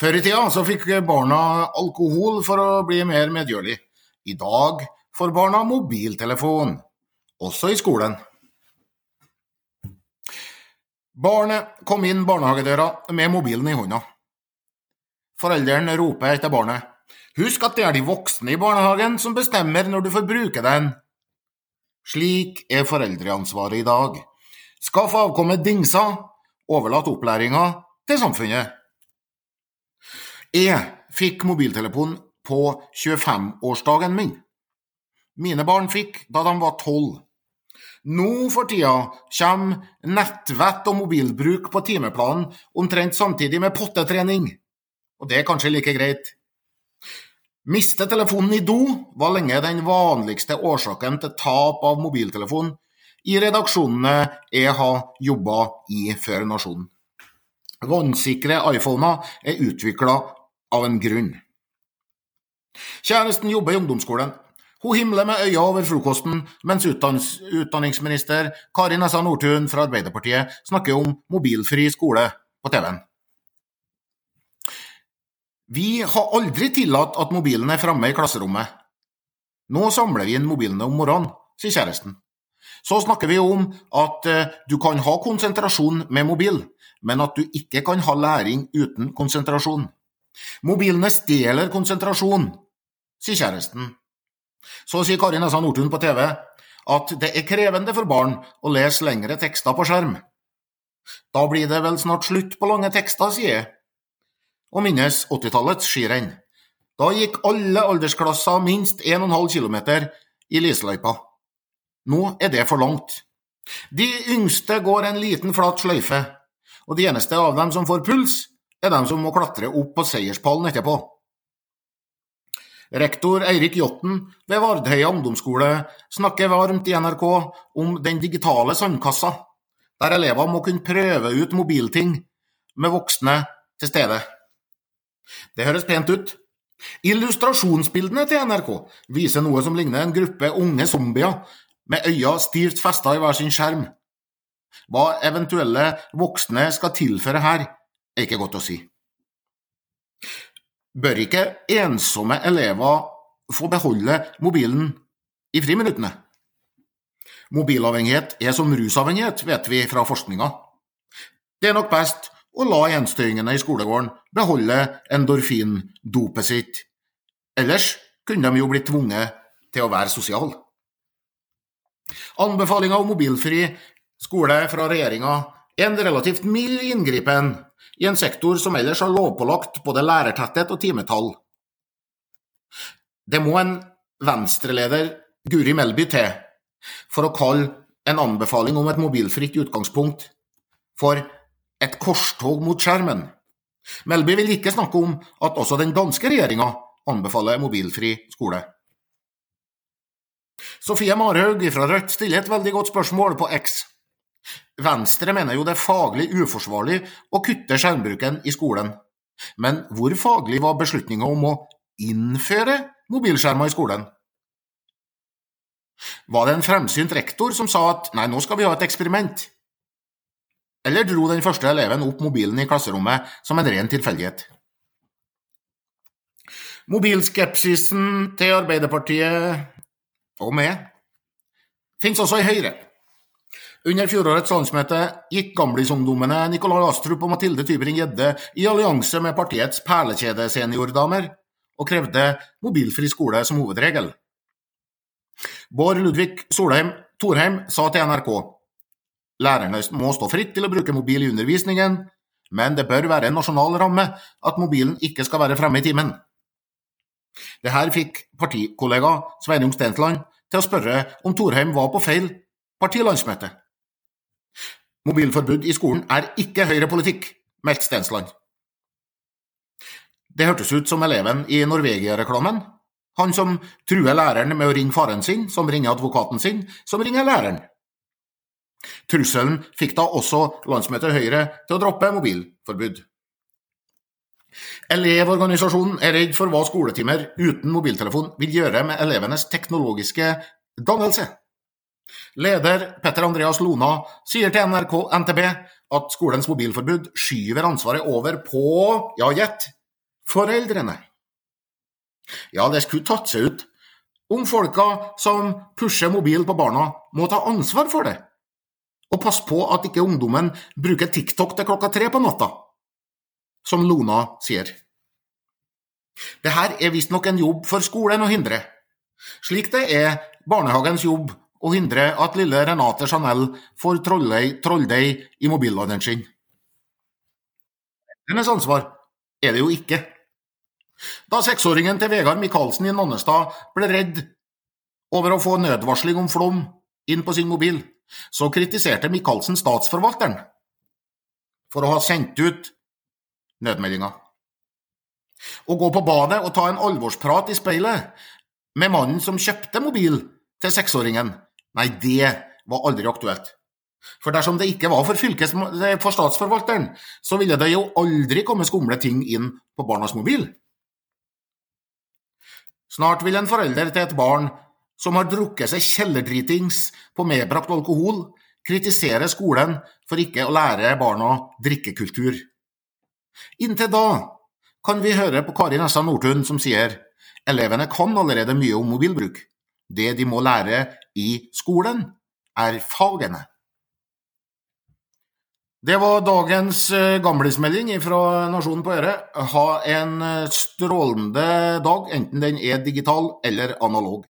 Før i tida så fikk barna alkohol for å bli mer medgjørlig. I dag får barna mobiltelefon, også i skolen. Barnet kom inn barnehagedøra med mobilen i hånda. Foreldrene roper etter barnet. Husk at det er de voksne i barnehagen som bestemmer når du får bruke den. Slik er foreldreansvaret i dag. Skaff avkommet dingser, overlat opplæringa til samfunnet. Jeg fikk mobiltelefon på 25-årsdagen min. Mine barn fikk da de var tolv. Nå for tida kommer nettvett og mobilbruk på timeplanen omtrent samtidig med pottetrening, og det er kanskje like greit. Miste telefonen i do var lenge den vanligste årsaken til tap av mobiltelefon i redaksjonene jeg har jobba i før Nasjonen. Vannsikre iPhoner er utvikla av en grunn. Kjæresten jobber i ungdomsskolen. Hun himler med øya over frokosten, mens utdanningsminister Kari Nessa Nordtun fra Arbeiderpartiet snakker om mobilfri skole på TV-en. Vi har aldri tillatt at mobilen er framme i klasserommet. Nå samler vi inn mobilene om morgenen, sier kjæresten. Så snakker vi om at eh, du kan ha konsentrasjon med mobil, men at du ikke kan ha læring uten konsentrasjon. Mobilene stjeler konsentrasjon, sier kjæresten. Så sier Kari Nessa Nordtun på TV at det er krevende for barn å lese lengre tekster på skjerm. Da blir det vel snart slutt på lange tekster, sier jeg. Og minnes 80-tallets skirenn. Da gikk alle aldersklasser minst 1,5 km i lysløypa. Nå er det for langt. De yngste går en liten flat sløyfe, og de eneste av dem som får puls, er de som må klatre opp på seierspallen etterpå. Rektor Eirik Jotten ved Vardheia ungdomsskole snakker varmt i NRK om den digitale sandkassa, der elever må kunne prøve ut mobilting med voksne til stede. Det høres pent ut. Illustrasjonsbildene til NRK viser noe som ligner en gruppe unge zombier med øya stivt festa i hver sin skjerm. Hva eventuelle voksne skal tilføre her, er ikke godt å si. Bør ikke ensomme elever få beholde mobilen i friminuttene? Mobilavhengighet er som rusavhengighet, vet vi fra forskninga. Det er nok best å la enstøingene i skolegården beholde endorfindopet sitt. Ellers kunne de jo blitt tvunget til å være sosiale. Anbefalinga om mobilfri skole fra regjeringa er en relativt mild inngripen i en sektor som ellers har lovpålagt både lærertetthet og timetall. Det må en venstreleder Guri Melby til for å kalle en anbefaling om et mobilfritt utgangspunkt for et korstog mot skjermen. Melby vil ikke snakke om at også den danske regjeringa anbefaler mobilfri skole. Sofie Marhaug fra Rødt stiller et veldig godt spørsmål på X. Venstre mener jo det er faglig uforsvarlig å kutte skjermbruken i skolen. Men hvor faglig var beslutninga om å innføre mobilskjermer i skolen? Var det en fremsynt rektor som sa at nei, nå skal vi ha et eksperiment? Eller dro den første eleven opp mobilen i klasserommet som en ren tilfeldighet? Mobilskepsisen til Arbeiderpartiet, og meg, finnes også i Høyre. Under fjorårets landsmøte gikk Gamlisungdommene Nikolai Astrup og Mathilde Tybring-Gjedde i allianse med partiets perlekjede-seniordamer og krevde mobilfri skole som hovedregel. Bård Ludvig Solheim Thorheim sa til NRK lærerne må stå fritt til å bruke mobil i undervisningen, men det bør være en nasjonal ramme at mobilen ikke skal være fremme i timen. Det her fikk partikollega Sveinung Stensland til å spørre om Thorheim var på feil partilandsmøte. Mobilforbud i skolen er ikke høyrepolitikk, meldte Stensland. Det hørtes ut som eleven i Norvegia-reklamen. Han som truer læreren med å ringe faren sin, som ringer advokaten sin, som ringer læreren. Trusselen fikk da også landsmøtet Høyre til å droppe mobilforbud. Elevorganisasjonen er redd for hva skoletimer uten mobiltelefon vil gjøre med elevenes teknologiske dannelse. Leder Petter Andreas Lona sier til NRK NTB at skolens mobilforbud skyver ansvaret over på, ja gjett, foreldrene. Ja, det skulle tatt seg ut om folka som pusher mobil på barna, må ta ansvar for det, og passe på at ikke ungdommen bruker TikTok til klokka tre på natta, som Lona sier. Det her er visstnok en jobb for skolen å hindre, slik det er barnehagens jobb å hindre at lille Renate Chanel får trolldeig i mobilladeren sin. Hennes ansvar er det jo ikke. Da seksåringen til Vegard Michaelsen i Nannestad ble redd over å få nødvarsling om flom inn på sin mobil, så kritiserte Michaelsen statsforvalteren for å ha sendt ut nødmeldinga. Å gå på badet og ta en alvorsprat i speilet med mannen som kjøpte mobil til seksåringen, nei, det var aldri aktuelt. For dersom det ikke var for, fylkes, for statsforvalteren, så ville det jo aldri komme skumle ting inn på barnas mobil. Snart vil en forelder til et barn som har drukket seg kjellerdritings på medbrakt alkohol, kritisere skolen for ikke å lære barna drikkekultur. Inntil da kan vi høre på Kari Nessa Nordtun som sier elevene kan allerede mye om mobilbruk. Det de må lære i skolen, er fagene. Det var dagens eh, gamlismelding fra Nasjonen på Øre. Ha en eh, strålende dag, enten den er digital eller analog.